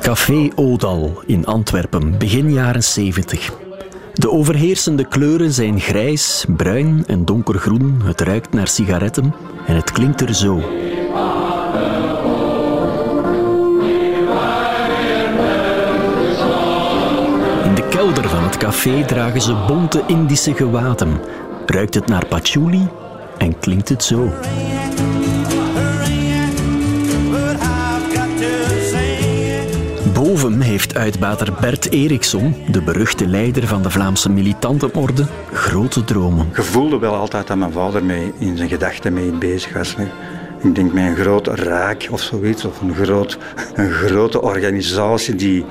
Café Odal in Antwerpen, begin jaren 70. De overheersende kleuren zijn grijs, bruin en donkergroen. Het ruikt naar sigaretten en het klinkt er zo. In de kelder van het café dragen ze bonte Indische gewaden. Ruikt het naar patchouli en klinkt het zo. Heeft uitbater Bert Eriksson, de beruchte leider van de Vlaamse militantenorde, grote dromen. Ik voelde wel altijd dat mijn vader mee in zijn gedachten mee bezig was. Ik denk met een grote raak of zoiets, of een, groot, een grote organisatie die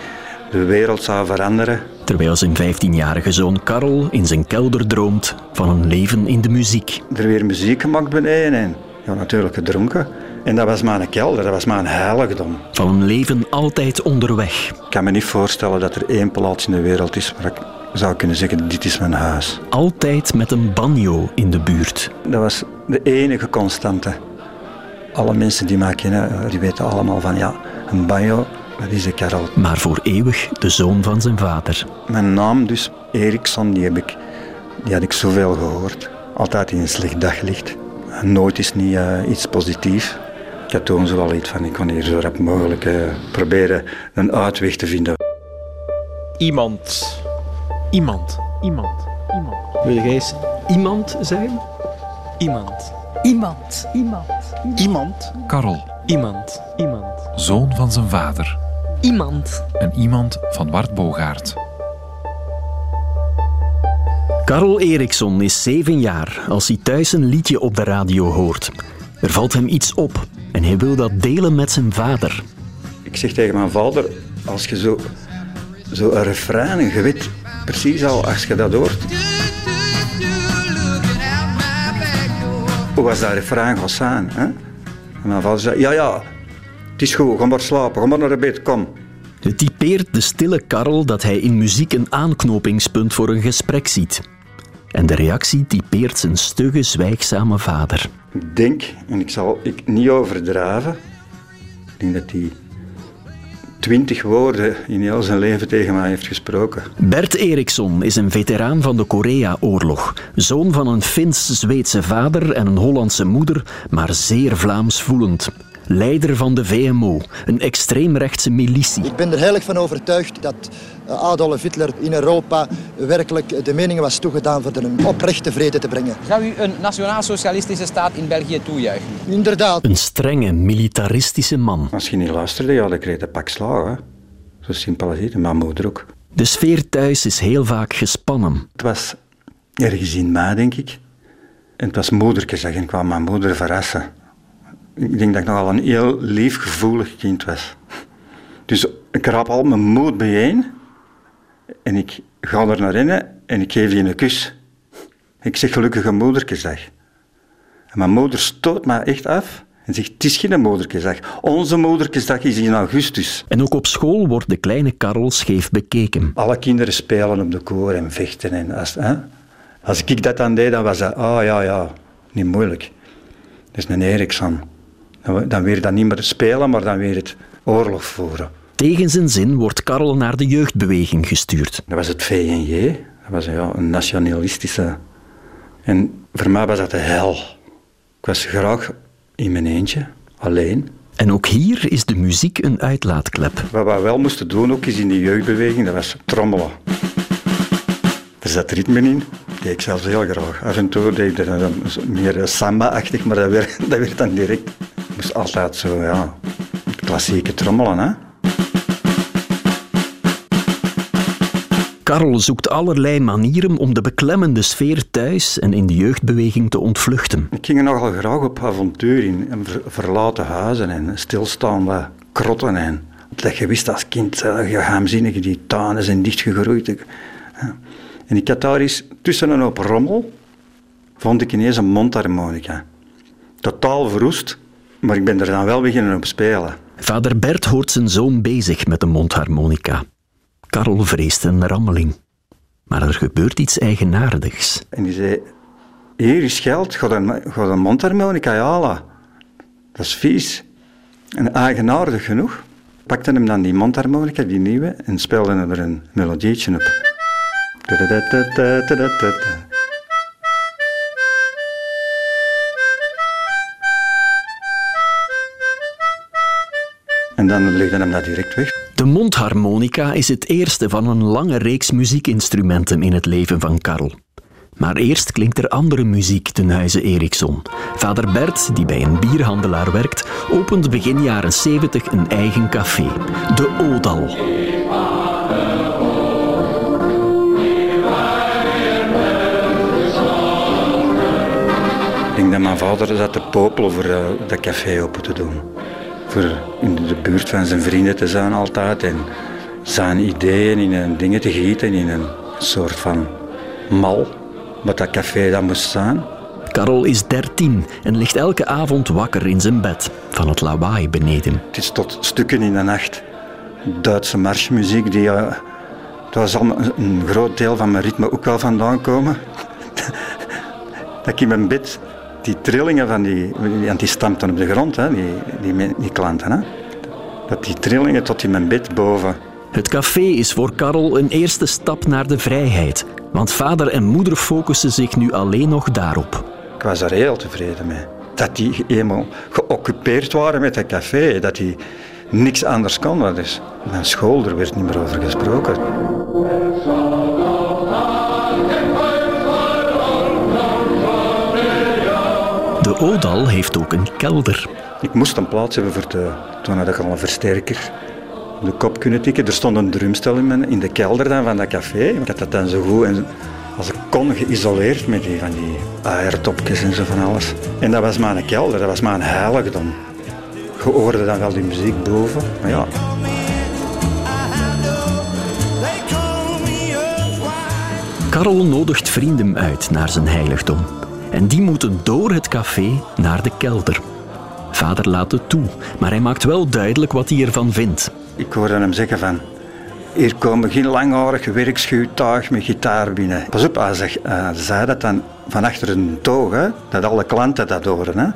de wereld zou veranderen. Terwijl zijn 15-jarige zoon Karel in zijn kelder droomt van een leven in de muziek. Er weer muziek gemaakt beneden en ja, natuurlijk gedronken. En dat was mijn kelder, dat was mijn heiligdom. Van een leven altijd onderweg. Ik kan me niet voorstellen dat er één plaats in de wereld is waar ik zou kunnen zeggen, dit is mijn huis. Altijd met een banjo in de buurt. Dat was de enige constante. Alle mensen die mij kennen, die weten allemaal van ja, een banjo, dat is de Karel. Maar voor eeuwig de zoon van zijn vader. Mijn naam dus, Eriksson, die, heb ik, die had ik zoveel gehoord. Altijd in een slecht daglicht. Nooit is niet uh, iets positiefs. Ik had toen zo wel iets van, ik kon hier zo rap mogelijk uh, proberen een uitweg te vinden. Iemand. Iemand. Iemand. Iemand. Wil jij eens iemand zeggen? Iemand. Iemand. Iemand. Iemand. Karel. Iemand. Iemand. Zoon van zijn vader. Iemand. En iemand van Bart Bogaert. Karel Eriksson is zeven jaar als hij thuis een liedje op de radio hoort. Er valt hem iets op en hij wil dat delen met zijn vader. Ik zeg tegen mijn vader, als je zo, zo een refrein, je weet precies al als je dat hoort. Hoe was dat refrein gaan zijn? Hè? En mijn vader zei, ja ja, het is goed, ga maar slapen, ga maar naar bed, kom. Het typeert de stille Karel dat hij in muziek een aanknopingspunt voor een gesprek ziet. En de reactie typeert zijn stugge, zwijgzame vader. Ik denk, en ik zal ik niet overdrijven, ik denk dat hij twintig woorden in heel zijn leven tegen mij heeft gesproken. Bert Eriksson is een veteraan van de Korea-oorlog. Zoon van een Fins-Zweedse vader en een Hollandse moeder, maar zeer Vlaams voelend. Leider van de VMO, een extreemrechtse militie. Ik ben er heilig van overtuigd dat Adolf Hitler in Europa werkelijk de meningen was toegedaan voor een oprechte vrede te brengen. Zou u een nationaal-socialistische staat in België toejuichen? Inderdaad. Een strenge, militaristische man. Als je niet luisterde, ja, dan kreeg je pak slagen. Zo simpel als het, en mijn moeder ook. De sfeer thuis is heel vaak gespannen. Het was ergens in mei, denk ik. En het was moederkesdag en ik kwam mijn moeder verrassen. Ik denk dat ik nogal een heel lief, gevoelig kind was. Dus ik raap al mijn moed bijeen en ik ga er naar binnen en ik geef je een kus. Ik zeg gelukkige moederkesdag. En mijn moeder stoot mij echt af en zegt, het is geen moederkesdag. Onze moederkesdag is in augustus. En ook op school wordt de kleine Karel scheef bekeken. Alle kinderen spelen op de koor en vechten. En als, hè? als ik dat dan deed, dan was dat, oh, ja, ja, niet moeilijk. Dat is een Eriksson. Dan, dan weer dat niet meer spelen, maar dan weer het oorlog voeren. Tegen zijn zin wordt Karel naar de jeugdbeweging gestuurd. Dat was het VNJ. Dat was ja, een nationalistische... En voor mij was dat de hel. Ik was graag in mijn eentje, alleen. En ook hier is de muziek een uitlaatklep. Wat we wel moesten doen, ook is in de jeugdbeweging, dat was trommelen. Er zat ritme in, deed ik zelfs heel graag. Af en toe deed ik dat meer samba-achtig, maar dat werd, dat werd dan direct... Moest altijd zo, ja, klassieke trommelen, hè. Karel zoekt allerlei manieren om de beklemmende sfeer thuis en in de jeugdbeweging te ontvluchten. Ik ging er nogal graag op avontuur in, en verlaten huizen en stilstaan bij krotten. En dat je wist als kind, je geheimzinnige, die tuinen zijn dichtgegroeid. En ik had daar eens tussen een hoop rommel, vond ik ineens een mondharmonica. Totaal verroest, maar ik ben er dan wel beginnen op spelen. Vader Bert hoort zijn zoon bezig met de mondharmonica. Karel vreest een rammeling. Maar er gebeurt iets eigenaardigs. En die zei, hier is geld, ga een, ga een mondharmonica halen. Dat is vies. En eigenaardig genoeg. pakte hem dan die mondharmonica, die nieuwe, en speelde er een melodietje op. En dan legde hem dat direct weg. De mondharmonica is het eerste van een lange reeks muziekinstrumenten in het leven van Karel. Maar eerst klinkt er andere muziek ten huize Eriksson. Vader Bert, die bij een bierhandelaar werkt, opent begin jaren 70 een eigen café, de Odal. Ik denk dat mijn vader zat te popelen voor eh, dat café open te doen. Voor in de buurt van zijn vrienden te zijn altijd. En zijn ideeën in een dingen te gieten in een soort van mal. Wat dat café dan moest zijn. Karel is 13 en ligt elke avond wakker in zijn bed van het lawaai beneden. Het is tot stukken in de nacht. Duitse marsmuziek, die, het was al een, groot deel van mijn ritme ook wel vandaan komen. dat ik in mijn bed die trillingen van die, want die stampten op de grond, hè, die, die, klanten. Hè, dat die trillingen tot in mijn bed boven. Het café is voor Karel een eerste stap naar de vrijheid, want vader en moeder focussen zich nu alleen nog daarop. Ik was er heel tevreden mee. Dat die eenmaal geoccupeerd waren met dat café, dat die niks anders kon. Dus mijn school, er werd niet meer over gesproken. De Odal heeft ook een kelder. Ik moest een plaats hebben voor de... Toen had ik al een versterker de kop kunnen tikken. Er stond een drumstel in de kelder dan van dat café. Ik had dat dan zo goed en als ik kon geïsoleerd met die, van die airtopjes en zo van alles. En dat was mijn kelder, dat was mijn heiligdom. Je hoorde dan wel die muziek boven, maar ja, Karel nodigt vrienden uit naar zijn heiligdom. En die moeten door het café naar de kelder. Vader laat het toe, maar hij maakt wel duidelijk wat hij ervan vindt. Ik hoorde hem zeggen van... Hier komen geen langharige werkschuwtuig met gitaar binnen. Pas op, hij, hij zei dat dan van achter een toog, hè, dat alle klanten dat horen. Hè.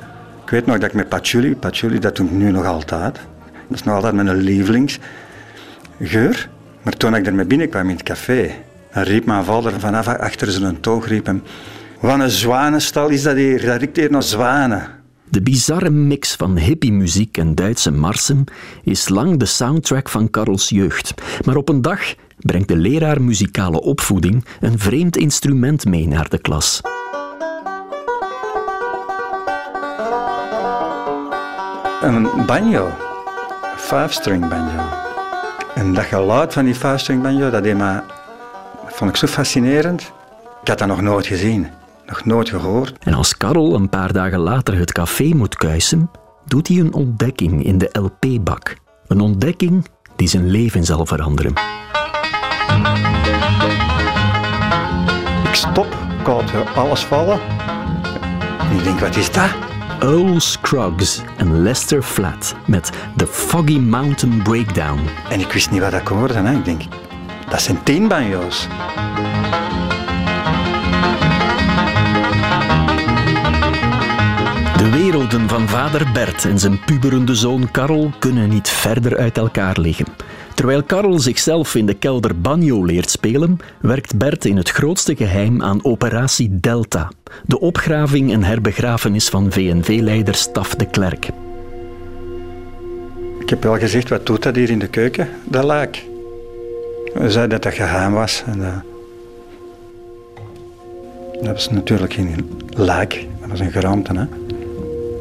Ik weet nog dat ik met patchouli, patchouli dat doe ik nu nog altijd. Dat is nog altijd mijn lievelingsgeur. Maar toen ik ermee binnenkwam in het café, riep mijn vader vanaf achter zijn toog, riep hem... Wat een zwanenstal is dat hier, dat riekt hier naar zwanen. De bizarre mix van hippiemuziek en Duitse marsen is lang de soundtrack van Karels jeugd. Maar op een dag brengt de leraar muzikale opvoeding een vreemd instrument mee naar de klas. Een banjo. Een five-string banjo. En dat geluid van die five-string banjo, dat, deed me, dat vond ik zo fascinerend. Ik had dat nog nooit gezien. Nog nooit gehoord. En als Karel een paar dagen later het café moet kuisen, doet hij een ontdekking in de LP-bak. Een ontdekking die zijn leven zal veranderen. Ik stop, ik laat alles vallen. En ik denk, wat is dat? Earl Scruggs en Lester Flat met The Foggy Mountain Breakdown. En ik wist niet wat ik hoorde. Hè. Ik denk, dat zijn tien banjo's. Werelden van vader Bert en zijn puberende zoon Karel kunnen niet verder uit elkaar liggen. Terwijl Karel zichzelf in de kelder banjo leert spelen, werkt Bert in het grootste geheim aan Operatie Delta, de opgraving en herbegrafenis van VNV-leider Staf de Klerk. Ik heb wel gezegd, wat doet dat hier in de keuken? Dat laak. Hij zei dat dat geheim was. En, eh, dat was natuurlijk geen laak, dat was een geraamte. Hè?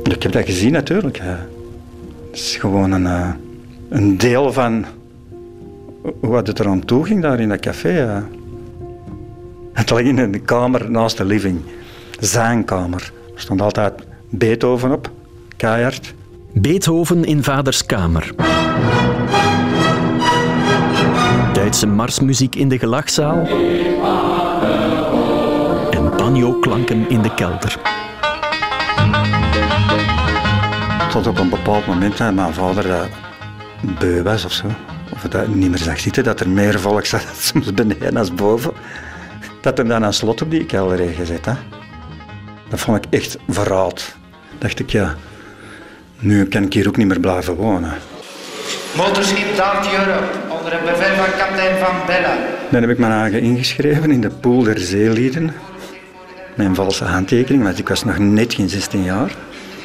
Ik heb dat gezien natuurlijk. Het is gewoon een, eh, een deel van hoe het er aan toe ging daar in dat café. Het lag in een kamer naast de living. Zijn kamer. Er stond altijd Beethoven op, keihard. Beethoven in vaders kamer. Duitse marsmuziek in de gelachzaal. En banjo-klanken in de kelder. Tot op een bepaald moment dat mijn vader dat beu was of zo. Of dat niet meer zag zitten, dat er meer volk zat soms beneden als boven. Dat hem dan een slot op die kelder heeft gezet. Hè. Dat vond ik echt verraad. Dacht ik, ja, nu kan ik hier ook niet meer blijven wonen. Motorschip Daft Europe, onder het bevel van kapitein Van Bella. Dan heb ik mijn eigen ingeschreven in de pool der zeelieden. Mijn valse handtekening, want ik was nog net geen 16 jaar.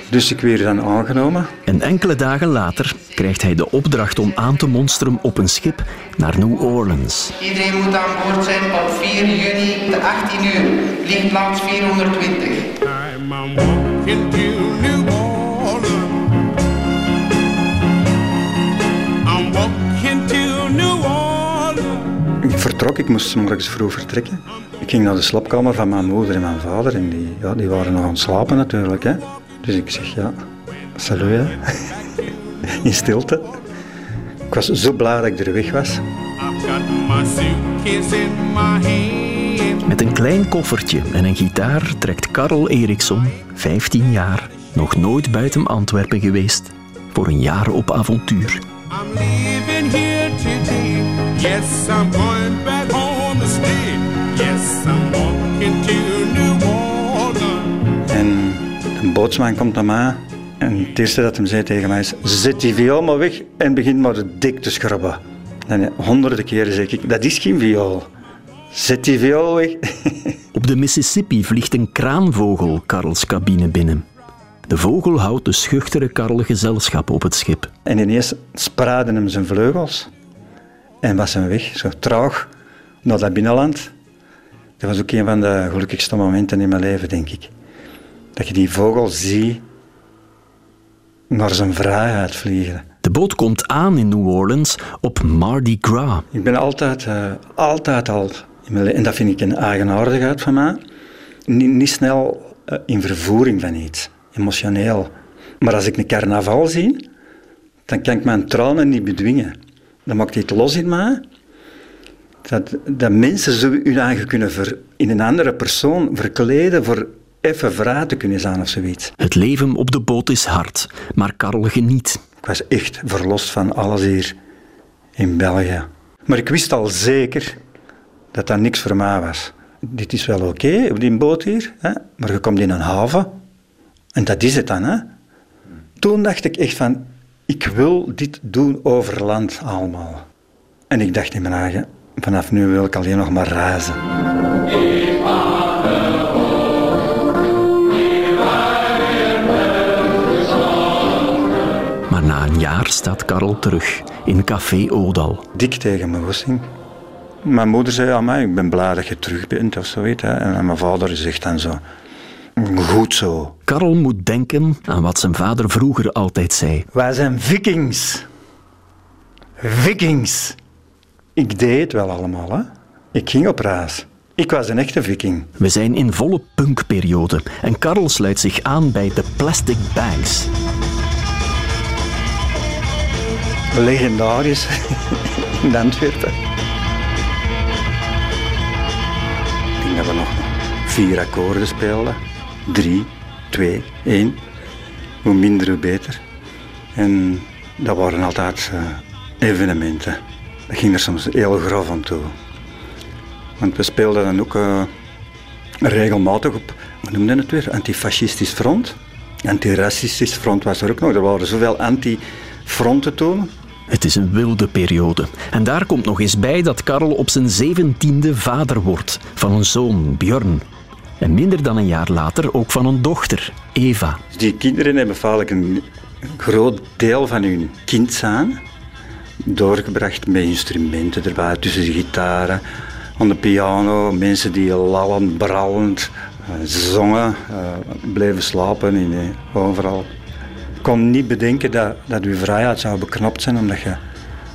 Dus ik werd dan aangenomen. En enkele dagen later krijgt hij de opdracht om aan te monsteren op een schip naar New Orleans. Iedereen moet aan boord zijn op 4 juni te 18 uur. Lichtplaats 420. I'm walking to New Orleans. I'm walking to New Orleans. Ik vertrok, ik moest morgens vroeg vertrekken. Ik ging naar de slaapkamer van mijn moeder en mijn vader en die, ja, die waren nog aan het slapen natuurlijk. Hè. Dus ik zeg ja, salut hè. in stilte. Ik was zo blij dat ik er weg was. Met een klein koffertje en een gitaar trekt Karel Eriksson, 15 jaar, nog nooit buiten Antwerpen geweest, voor een jaar op avontuur. I'm leaving here today. Yes, I'm going back bootsman komt naar mij en het eerste dat hij zei tegen mij is zet die viool maar weg en begin maar dik te schrobben. En honderden keren zeg ik, dat is geen viool. Zet die viool weg. Op de Mississippi vliegt een kraanvogel Karels cabine binnen. De vogel houdt de schuchtere Karel gezelschap op het schip. En ineens spraadden hem zijn vleugels en was hem weg, zo traag, naar dat binnenland. Dat was ook een van de gelukkigste momenten in mijn leven, denk ik. Dat je die vogel ziet naar zijn vrijheid vliegen. De boot komt aan in New Orleans op Mardi Gras. Ik ben altijd, eh, altijd al, en dat vind ik een eigenaardigheid van mij, niet, niet snel eh, in vervoering van iets, emotioneel. Maar als ik een carnaval zie, dan kan ik mijn tranen niet bedwingen. Dan maakt iets los in mij. Dat, dat mensen zo hun eigen kunnen ver, in een andere persoon verkleden voor even te kunnen zijn of zoiets. Het leven op de boot is hard, maar Karel geniet. Ik was echt verlost van alles hier in België. Maar ik wist al zeker dat dat niks voor mij was. Dit is wel oké op die boot hier, hè? maar je komt in een haven en dat is het dan. Hè? Toen dacht ik echt van, ik wil dit doen over land allemaal. En ik dacht in mijn eigen, vanaf nu wil ik alleen nog maar reizen. Staat Karel terug in Café Odal. dik tegen mijn goesting. Mijn moeder zei aan mij, ik ben blij dat je terug bent of zoiets. Hè. En mijn vader zegt dan zo, goed zo. Karel moet denken aan wat zijn vader vroeger altijd zei. Wij zijn vikings. Vikings. Ik deed het wel allemaal. Hè. Ik ging op reis. Ik was een echte viking. We zijn in volle punkperiode en Karel sluit zich aan bij de Plastic Bags. Legendarisch in Antwerpen. Ik denk dat we nog vier akkoorden speelden. Drie, twee, één. Hoe minder, hoe beter. En dat waren altijd eh, evenementen. Dat ging er soms heel grof aan toe. Want we speelden dan ook eh, regelmatig op, hoe noemde het weer? Antifascistisch front. Antiracistisch front was er ook nog. Er waren zoveel anti-fronten toen. Het is een wilde periode. En daar komt nog eens bij dat Karel op zijn zeventiende vader wordt van een zoon, Björn. En minder dan een jaar later ook van een dochter, Eva. Dus die kinderen hebben vaak een groot deel van hun kind zijn doorgebracht met instrumenten erbij, tussen de gitaren, aan de piano, mensen die lallend, brallend eh, zongen, eh, bleven slapen in, eh, overal. Ik kon niet bedenken dat, dat uw vrijheid zou beknopt zijn, omdat je,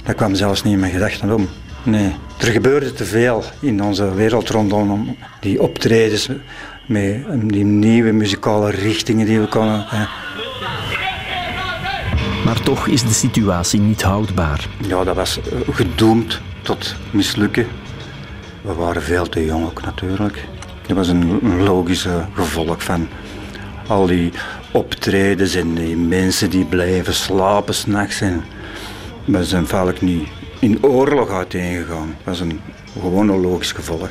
dat kwam zelfs niet in mijn gedachten om. Nee, er gebeurde te veel in onze wereld rondom die optredens met die nieuwe muzikale richtingen die we konden. eh, Maar toch is de situatie niet houdbaar. Ja, dat was eh, gedoemd tot mislukken. We waren veel te jong ook natuurlijk. Dat was een een logische gevolg van al die optredens en die mensen die blijven slapen s'nachts. En we zijn vaak niet in oorlog uiteengegaan. Dat was een gewoon een logisch gevolg.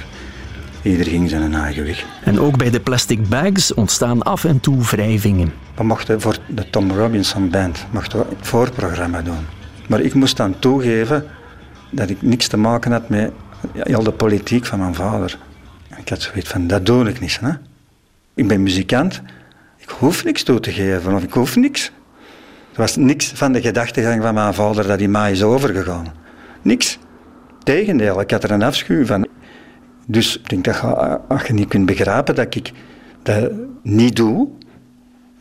Ieder ging zijn eigen weg. En ook bij de Plastic Bags ontstaan af en toe wrijvingen. We mochten voor de Tom Robinson Band mochten we het voorprogramma doen. Maar ik moest dan toegeven dat ik niks te maken had met heel de politiek van mijn vader. Ik had zoiets van, dat doe ik niet. Hè? Ik ben muzikant, ik hoef niks toe te geven of ik hoef niks. Er was niks van de gedachtegang van mijn vader dat hij mij is overgegaan. Niks. Tegendeel, ik had er een afschuw van. Dus ik denk dat als je niet kunt begrijpen dat ik dat niet doe,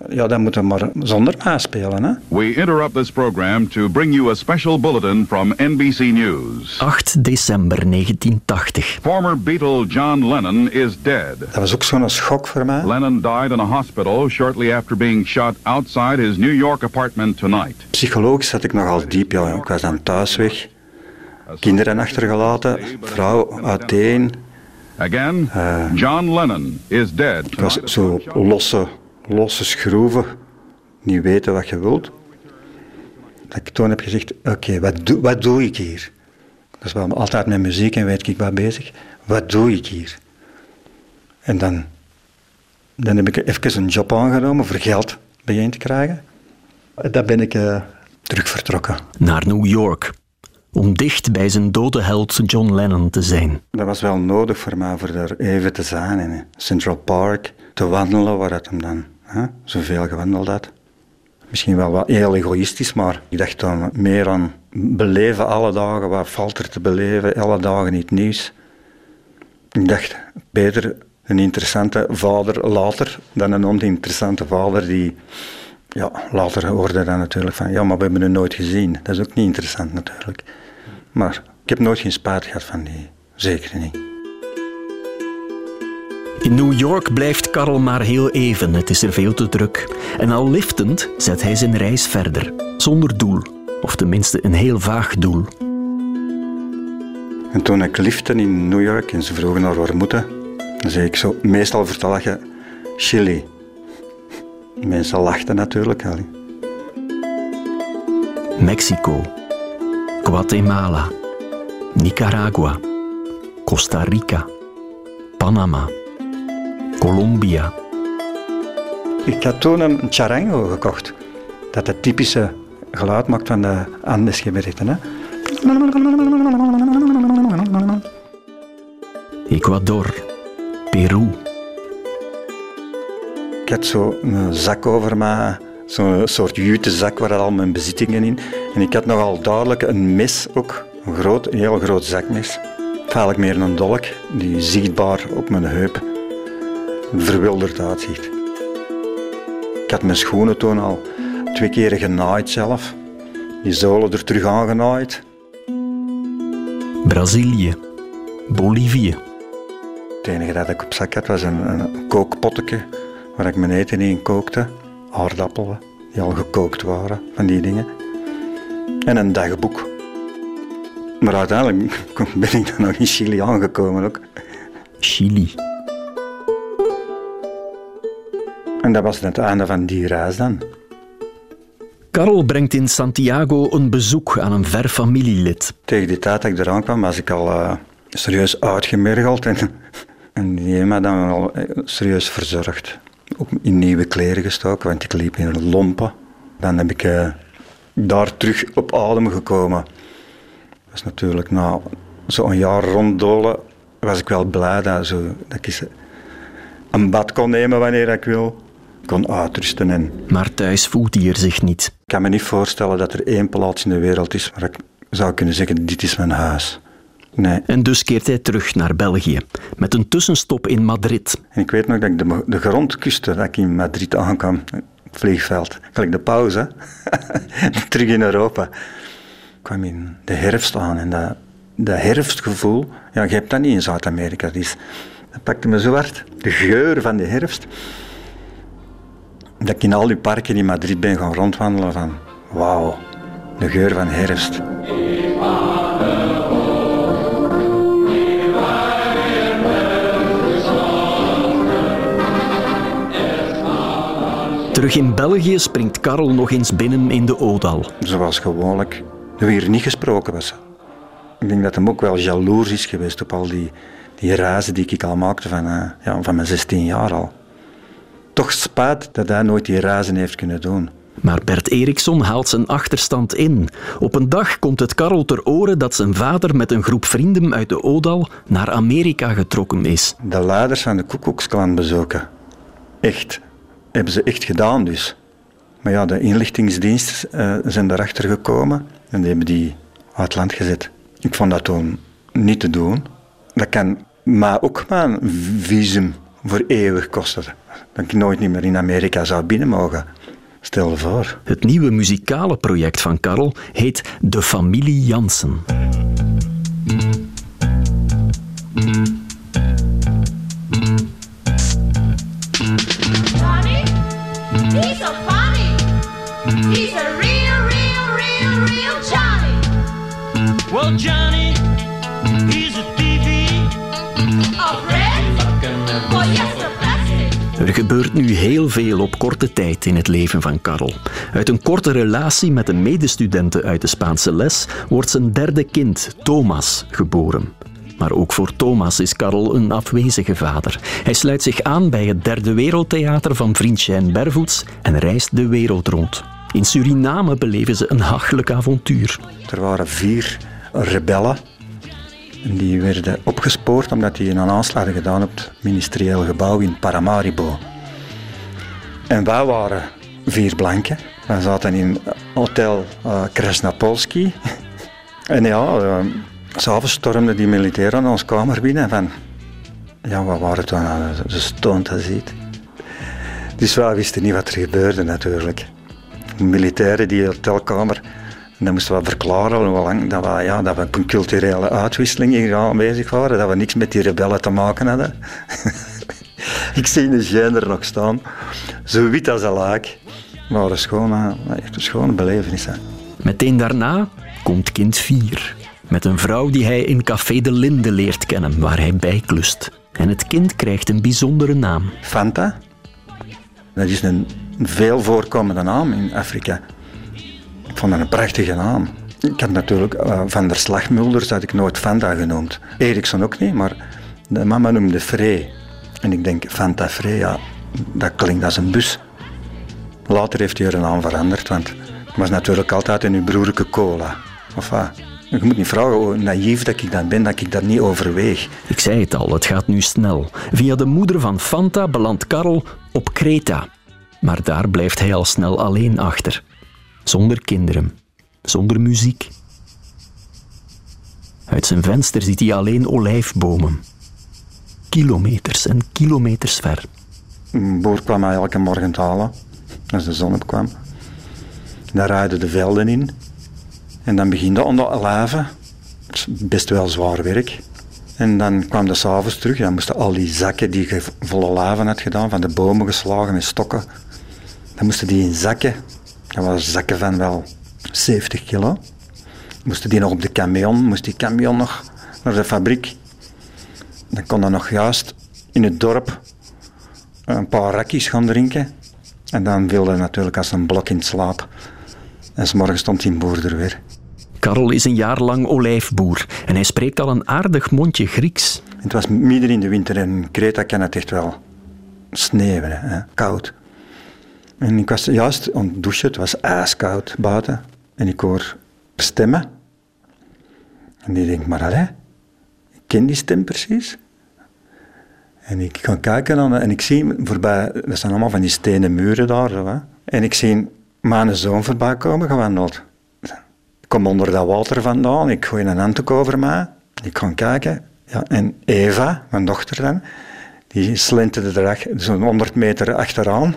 ja, dan moeten we maar zonder mij spelen. Hè? We interrupt this program to bring you a special bulletin from NBC News. 8 december 1980. Former Beatle John Lennon is dead. Dat was ook zo'n schok voor mij. Lennon died in a hospital shortly after being shot outside his New York apartment tonight. Psychologisch zat ik nogal diep. Ja. Ik was dan thuis weg. Kinderen achtergelaten, vrouw uiteen. Again, John Lennon is dead Ik was zo losse, losse schroeven, niet weten wat je wilt. Dat ik toen heb gezegd, oké, wat, doe, wat doe ik hier? Dat is wel altijd met muziek en weet ik wat bezig. Wat doe ik hier? En dan, dan heb ik even een job aangenomen voor geld begin te krijgen. Dan ben ik eh, terug vertrokken. Naar New York. Om dicht bij zijn dode held John Lennon te zijn. Dat was wel nodig voor mij, voor daar even te zijn in Central Park, te wandelen, waar het hem dan hè, zoveel gewandeld had. Misschien wel wat heel egoïstisch, maar ik dacht dan meer aan beleven alle dagen, wat valt er te beleven, alle dagen iets nieuws. Ik dacht, beter een interessante vader later dan een oninteressante vader die... Ja, later hoorde dan natuurlijk van, ja, maar we hebben hem nooit gezien. Dat is ook niet interessant natuurlijk. Maar ik heb nooit geen spijt gehad van die, zeker niet. In New York blijft Karel maar heel even, het is er veel te druk. En al liftend zet hij zijn reis verder, zonder doel. Of tenminste een heel vaag doel. En toen ik lifte in New York en ze vroegen naar waar we moeten, dan zei ik zo, meestal vertel je Chili. Mensen lachten natuurlijk. Allee. Mexico, Guatemala, Nicaragua, Costa Rica, Panama, Colombia. Ik had toen een charango gekocht, dat het typische geluid maakt van de Andesgebergten. hè. Ecuador, Peru, Ik had zo een zak over me, zo'n soort jute zak waar al mijn bezittingen in. En ik had nogal duidelijk een mes ook, een, groot, een heel groot zakmes. Eigenlijk meer een dolk die zichtbaar op mijn heup verwilderd uitziet. Ik had mijn schoenen toen al twee keer genaaid zelf. Die zolen er terug aangenaaid. Brazilië, Bolivie, Het enige dat ik op zak had was een, een kookpotteke waar ik mijn eten in kookte. Aardappelen die al gekookt waren, van die dingen. En een dagboek. Maar uiteindelijk ben ik dan nog in Chili aangekomen ook. Chili. En dat was het einde van die reis dan. Karel brengt in Santiago een bezoek aan een ver familielid. Tegen die tijd dat ik eraan kwam, was ik al eh, serieus uitgemergeld. En, en die heeft me dan al eh, serieus verzorgd. Ook in nieuwe kleren gestoken, want ik liep in lompen. Dan heb ik eh, daar terug op adem gekomen. Dat is natuurlijk na zo'n jaar ronddolen, was ik wel blij dat, zo, dat ik een bad kon nemen wanneer ik wil. Kon uitrusten en Maar thuis voelt hij er zich niet. ik kan me niet voorstellen dat er één plaats in de wereld is waar ik zou kunnen zeggen, dit is mijn huis. Nee. En dus keert hij terug naar België, met een tussenstop in Madrid. En ik weet nog dat ik de, de grond kuste dat ik in Madrid aankwam, het vliegveld. Gelijk de pauze, terug in Europa. Ik kwam in de herfst aan en dat, dat herfstgevoel, ja, je hebt dat niet in Zuid-Amerika. Dat pakte me zo hard. De geur van de herfst. Dat ik in al die parken in Madrid ben gaan rondwandelen van, wauw, de geur van herfst. Terug in België springt Karel nog eens binnen in de Odal. zoals gewoonlijk, er weer niet gesproken was. Ik denk dat hem ook wel jaloers is geweest op al die, die reizen die ik al maakte van, eh, ja, van mijn 16 jaar al. Toch spijt dat hij nooit die reizen heeft kunnen doen. Maar Bert Eriksson haalt zijn achterstand in. Op een dag komt het Karel ter oren dat zijn vader met een groep vrienden uit de Odal naar Amerika getrokken is. De leiders van de Koekoeksklan bezoeken. Echt. Hebben ze echt gedaan dus. Maar ja, de inlichtingsdiensten uh, zijn daarachter gekomen en die hebben die uit het land gezet. Ik vond dat toen niet te doen. Dat kan maar ook maar een visum voor eeuwig kosten. Dat ik nooit niet meer in Amerika zou binnen mogen. Stel je voor. Het nieuwe muzikale project van Karel heet De Familie Jansen. Johnny, he's so funny. He's a real, real, real, real Johnny. Well, Johnny, gebeurt nu heel veel op korte tijd in het leven van Karel. Uit een korte relatie met een medestudente uit de Spaanse les wordt zijn derde kind, Thomas, geboren. Maar ook voor Thomas is Karel een afwezige vader. Hij sluit zich aan bij het Derde Wereldtheater van vriend Shijn Bervoets en reist de wereld rond. In Suriname beleven ze een hachelijk avontuur. Er waren vier rebellen. Die werden opgespoord omdat die een aanslag hadden gedaan op het ministerieel gebouw in Paramaribo. En wij waren vier blanken. We zaten in hotel uh, Kresnapolski. en ja, uh, s'avonds stormden die militairen aan ons kamer binnen. Van, ja, wat waren het dan? Ze stond dat ziet. Dus wij wisten niet wat er gebeurde natuurlijk. De militairen die hotelkamer en dan moesten we verklaren hoe lang dat we, ja, dat we op een culturele uitwisseling hier aanwezig waren, dat we niks met die rebellen te maken hadden. ik zie de gender nog staan, zo wit als een laak. Maar een schone, echt een schone belevenis. Hè. Meteen daarna komt kind 4. Met een vrouw die hij in Café de Linde leert kennen, waar hij bijklust. En het kind krijgt een bijzondere naam. Fanta. Dat is een veel voorkomende naam in Afrika. Ik vond dat een prachtige naam. Ik had natuurlijk uh, Van der Slagmulders had ik nooit Fanta genoemd. Eriksson ook niet, maar de mama noemde Frey. En ik denk, Fanta Frey, ja, dat klinkt als een bus. Later heeft hij haar naam veranderd, want het was natuurlijk altijd een broerlijke cola. Of wat? Je moet niet vragen hoe naïef dat ik dan ben, dat ik dat niet overweeg. Ik zei het al, het gaat nu snel. Via de moeder van Fanta belandt Karel op Kreta. Maar daar blijft hij al snel alleen achter. Zonder kinderen, zonder muziek. Uit zijn venster ziet hij alleen olijfbomen. Kilometers en kilometers ver. Een boer kwam mij elke morgen halen, als de zon opkwam. Daar rijden de velden in. En dan begint de onder olijven. Dat is best wel zwaar werk. En dan kwam de s'avonds terug. Dan moesten al die zakken die je vol olijven had gedaan, van de bomen geslagen met stokken, dan moesten die in zakken dat waren zakken van wel 70 kilo. Moesten die nog op de camion, moest die camion nog naar de fabriek. Dan kon dan nog juist in het dorp een paar rakjes gaan drinken. En dan wilde natuurlijk als een blok in slaap. En s'morgen stond die boer er weer. Karel is een jaar lang olijfboer en hij spreekt al een aardig mondje Grieks. Het was midden in de winter en in Kreta kan het echt wel sneeuwen, hè? koud. En ik was juist aan het douchen, het was ijskoud buiten. En ik hoor stemmen. En die denk maar, allee, ik ken die stem precies. En ik ga kijken dan, en ik zie voorbij, er staan allemaal van die stenen muren daar. Zo, hè. En ik zie mijn zoon voorbij komen gewandeld. Ik kom onder dat water vandaan, ik gooi een handdoek over mij. Ik ga kijken. Ja, en Eva, mijn dochter dan, die slenterde er zo'n 100 meter achteraan.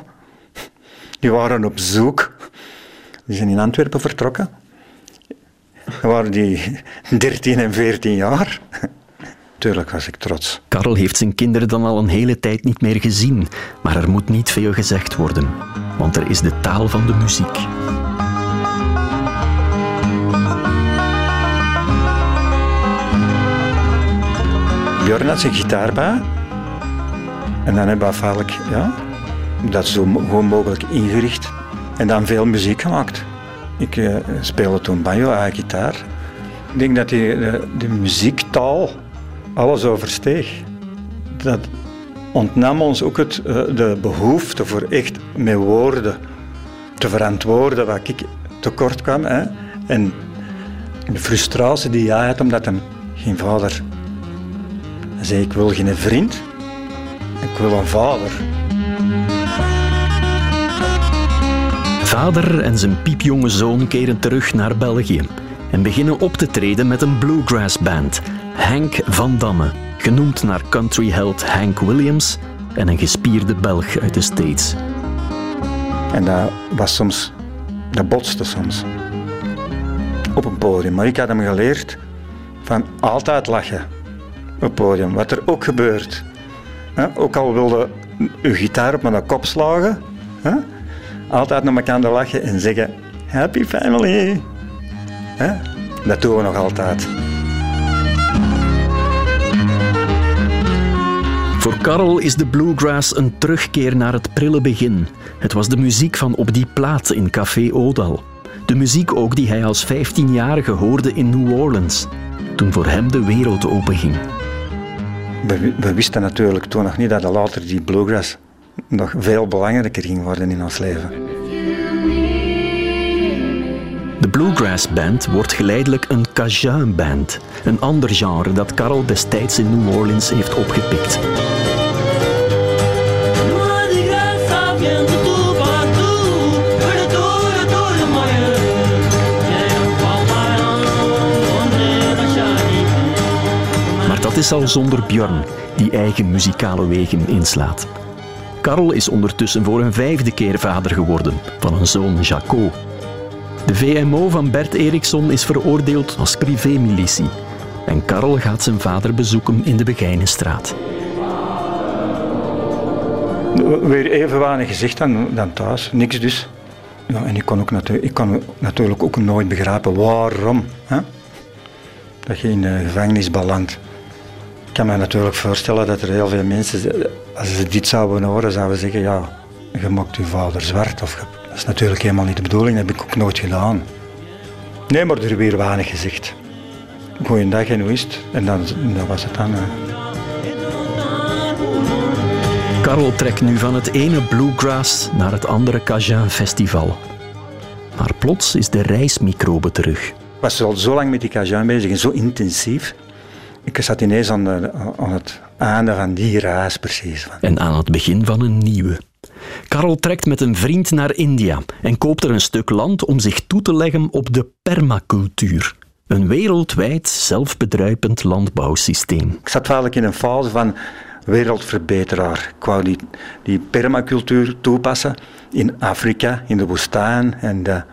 Die waren op zoek. Die zijn in Antwerpen vertrokken. Dan waren die 13 en 14 jaar. Tuurlijk was ik trots. Karel heeft zijn kinderen dan al een hele tijd niet meer gezien. Maar er moet niet veel gezegd worden. Want er is de taal van de muziek. Björn had zijn gitaar bij. En dan hebben we vaak, ja, dat zo gewoon mogelijk ingericht. En dan veel muziek gemaakt. Ik uh, speelde toen banjo en gitaar. Ik denk dat die, de, de muziektaal alles oversteeg. Dat ontnam ons ook het, uh, de behoefte voor echt met woorden te verantwoorden wat ik tekort kwam. Hè. En de frustratie die hij had omdat hij geen vader... Zei, ik wil geen vriend, ik wil een vader. Vader en zijn piepjonge zoon keren terug naar België en beginnen op te treden met een bluegrass band, Hank van Damme, genoemd naar countryheld Hank Williams en een gespierde Belg uit de States. En dat was soms, dat botste soms. Op een podium. Maar ik had hem geleerd van altijd lachen op podium. Wat er ook gebeurt. Ook al wilde uw gitaar op mijn kop slagen. Altijd naar elkaar lachen en zeggen Happy family. Hè? Dat doen we nog altijd. Voor Karel is de bluegrass een terugkeer naar het prille begin. Het was de muziek van op die plaat in Café Odal. De muziek ook die hij als 15-jarige hoorde in New Orleans, toen voor hem de wereld openging. We, we wisten natuurlijk toen nog niet dat later die bluegrass nog veel belangrijker ging worden in ons leven. De Bluegrass Band wordt geleidelijk een Cajun Band, een ander genre dat Karel destijds in New Orleans heeft opgepikt. Maar dat is al zonder Björn, die eigen muzikale wegen inslaat. Karel is ondertussen voor een vijfde keer vader geworden van een zoon Jaco. De VMO van Bert Eriksson is veroordeeld als privémilitie. En Karel gaat zijn vader bezoeken in de Begijnenstraat. Weer even gezegd dan, dan thuis, niks dus. Ja, en ik kon, ook ik natuurlijk ook nooit begrijpen waarom hè? dat je in de gevangenis belandt. Ik kan me natuurlijk voorstellen dat er heel veel mensen, als ze dit zouden horen, zouden zeggen, ja, je maakt je vader zwart. Of je- dat is natuurlijk helemaal niet de bedoeling, dat heb ik ook nooit gedaan. Nee, maar er weer weinig gezegd. Goeiedag en hoe is het? En dan, dat was het dan. hè. Karel trekt nu van het ene bluegrass naar het andere Cajun festival. Maar plots is de reismicrobe terug. Ik was al zo lang met die Cajun bezig en zo intensief. Ik zat ineens aan, de, aan het einde van die reis precies. En aan het begin van een nieuwe. Karel trekt met een vriend naar India en koopt er een stuk land om zich toe te leggen op de permacultuur. Een wereldwijd zelfbedruipend landbouwsysteem. Ik zat eigenlijk in een fase van wereldverbeteraar. Ik wou die, die permacultuur toepassen in Afrika, in de woestijn. En dat,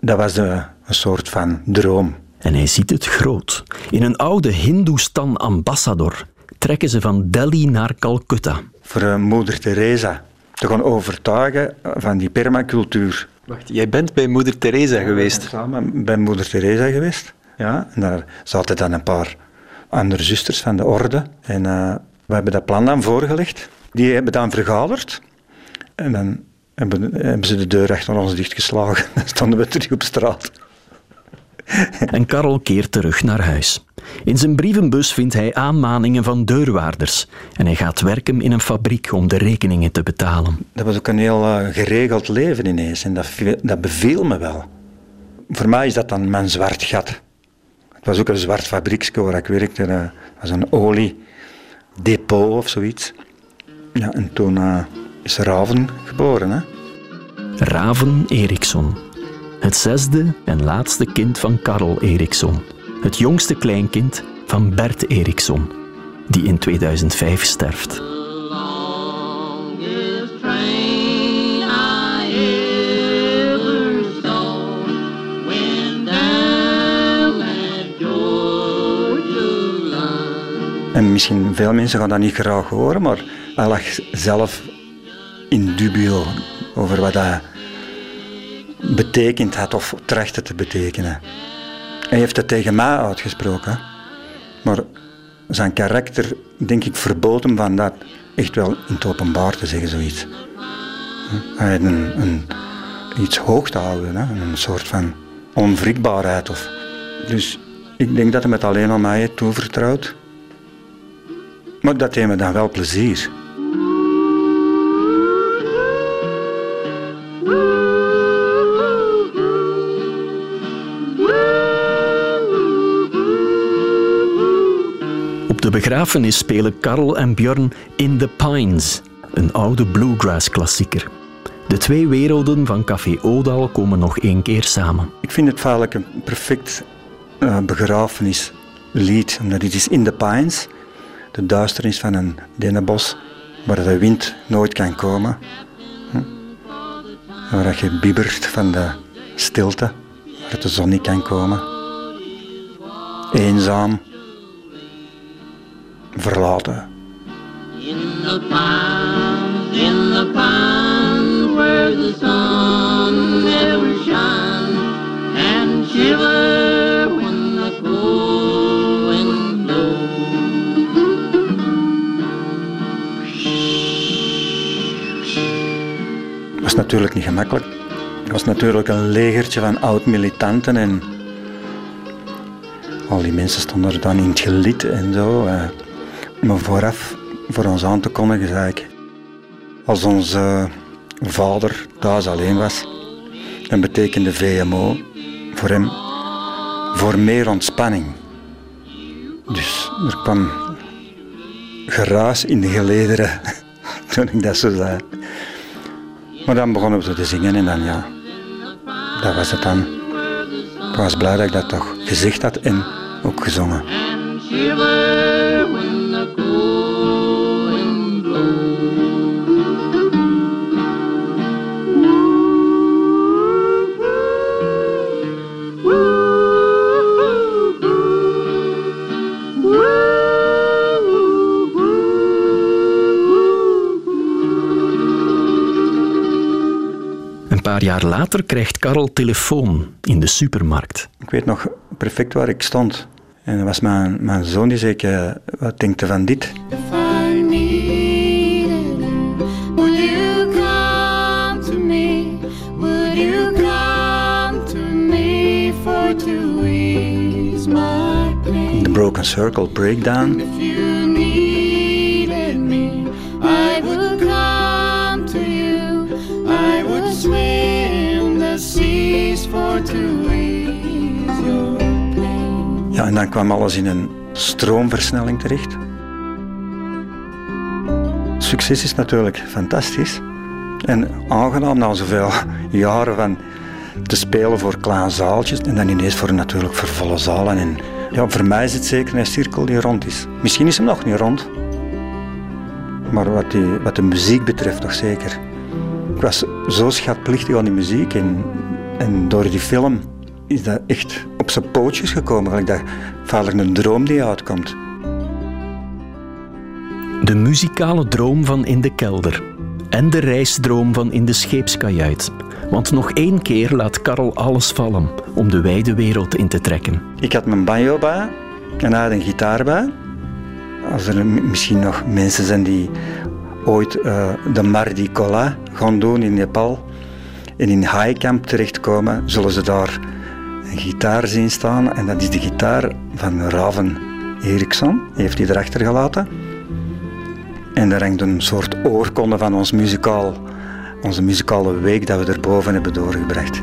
dat was de, een soort van droom. En hij ziet het groot. In een oude Hindoestan ambassador trekken ze van Delhi naar Calcutta. Voor eh, moeder Teresa te gaan overtuigen van die permacultuur. Wacht, jij bent bij moeder Teresa geweest. Samen bij moeder Teresa geweest. Ja, en daar zaten dan een paar andere zusters van de orde. En eh, we hebben dat plan dan voorgelegd. Die hebben dan vergaderd. En dan hebben, hebben ze de deur achter ons dichtgeslagen. Dan stonden we terug op straat. En Karel keert terug naar huis. In zijn brievenbus vindt hij aanmaningen van deurwaarders. En hij gaat werken in een fabriek om de rekeningen te betalen. Dat was ook een heel eh, geregeld leven ineens. En dat, dat beviel me wel. Voor mij is dat dan mijn zwart gat. Het was ook een zwart fabrieksje waar ik werkte. eh, Dat was een oliedepot of zoiets. Ja, en toen eh, is Raven geboren. Hè? Raven Eriksson. Het zesde en laatste kind van Karel Eriksson. Het jongste kleinkind van Bert Eriksson, die in 2005 sterft. En misschien veel mensen gaan dat niet graag horen, maar hij lag zelf in dubio over wat dat betekend had of trachtte te betekenen. Hij heeft het tegen mij uitgesproken, maar zijn karakter, denk ik, verbood hem van dat echt wel in het openbaar te zeggen, zoiets. Hij had een, een, iets hoog te houden, een soort van onwrikbaarheid. Of. Dus ik denk dat hij het alleen aan mij heeft toevertrouwd. Maar dat deed me dan wel plezier. De begrafenis spelen Karel en Björn In the Pines, een oude bluegrass-klassieker. De twee werelden van Café Odal komen nog één keer samen. Ik vind het feitelijk een perfect uh, begrafenislied, omdat het is in the pines, de duisternis van een dennenbos, waar de wind nooit kan komen. Waar je bibbert van de stilte, waar de zon niet kan komen. Eenzaam, verlaten. In the pines, in the pines, where the sun never shines, and shiver when the cold wind Het was natuurlijk niet gemakkelijk. Het was natuurlijk een legertje van oud-militanten en al die mensen stonden er dan in het gelid en zo. Eh. Maar vooraf, voor ons aan te kondigen, zei ik, als onze vader thuis alleen was, dan betekende VMO voor hem voor meer ontspanning. Dus er kwam geruis in de gelederen toen ik dat zo zei. Maar dan begonnen we te zingen en dan ja, dat was het dan. Ik was blij dat ik dat toch gezegd had en ook gezongen. Jaar later krijgt Karel telefoon in de supermarkt. Ik weet nog perfect waar ik stond. En dat was mijn, mijn zoon die zei, ik, eh, wat denkt u van dit? I needed you. Would en dan kwam alles in een stroomversnelling terecht. Succes is natuurlijk fantastisch. En aangenaam na zoveel jaren van te spelen voor kleine zaaltjes en dan ineens voor natuurlijk voor volle zalen. En ja, voor mij is het zeker een cirkel die rond is. Misschien is hem nog niet rond. Maar wat, die, wat de muziek betreft toch zeker. Ik was zo schatplichtig aan die muziek en, en door die film is dat echt op zijn pootjes gekomen. Ik dacht, feitelijk een droom die uitkomt. De muzikale droom van In de Kelder. En de reisdroom van In de Scheepskajuit. Want nog één keer laat Karel alles vallen om de wijde wereld in te trekken. Ik had mijn banjo bij en hij had een gitaar bij. Als er misschien nog mensen zijn die ooit eh, de Mardi Cola gaan doen in Nepal en in Highcamp terechtkomen, zullen ze daar gitaar zien staan. En dat is de gitaar van Raven Eriksson, die heeft hij erachter gelaten. En daar hangt een soort oorkonde van ons muzikaal, onze muzikale week dat we erboven hebben doorgebracht.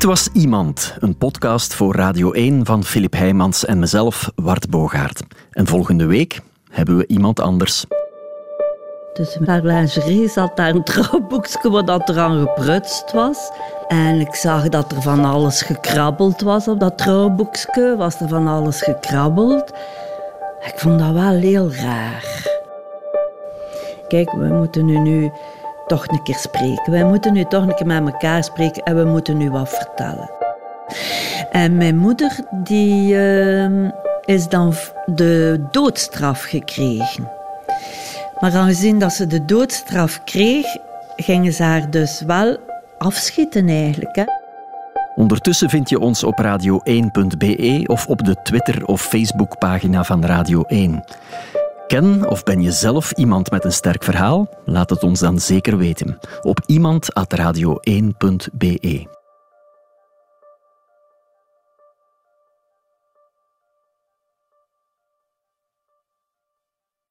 Dit was Iemand, een podcast voor Radio 1 van Filip Heijmans en mezelf, Wart Bogaert. En volgende week hebben we iemand anders. Dus haar lingerie zat daar een trouwboekje waar dat eraan geprutst was. En ik zag dat er van alles gekrabbeld was op dat trouwboekje. Was er van alles gekrabbeld. Ik vond dat wel heel raar. Kijk, we moeten nu, nu toch een keer spreken. Wij moeten nu toch een keer met elkaar spreken en we moeten nu wat vertellen. En mijn moeder die, uh, is dan de doodstraf gekregen. Maar aangezien dat ze de doodstraf kreeg, gingen ze haar dus wel afschieten eigenlijk. Hè? Ondertussen vind je ons op radio1.be of op de Twitter- of Facebookpagina van Radio 1. Ken of ben je zelf iemand met een sterk verhaal? Laat het ons dan zeker weten op iemand.radio1.be.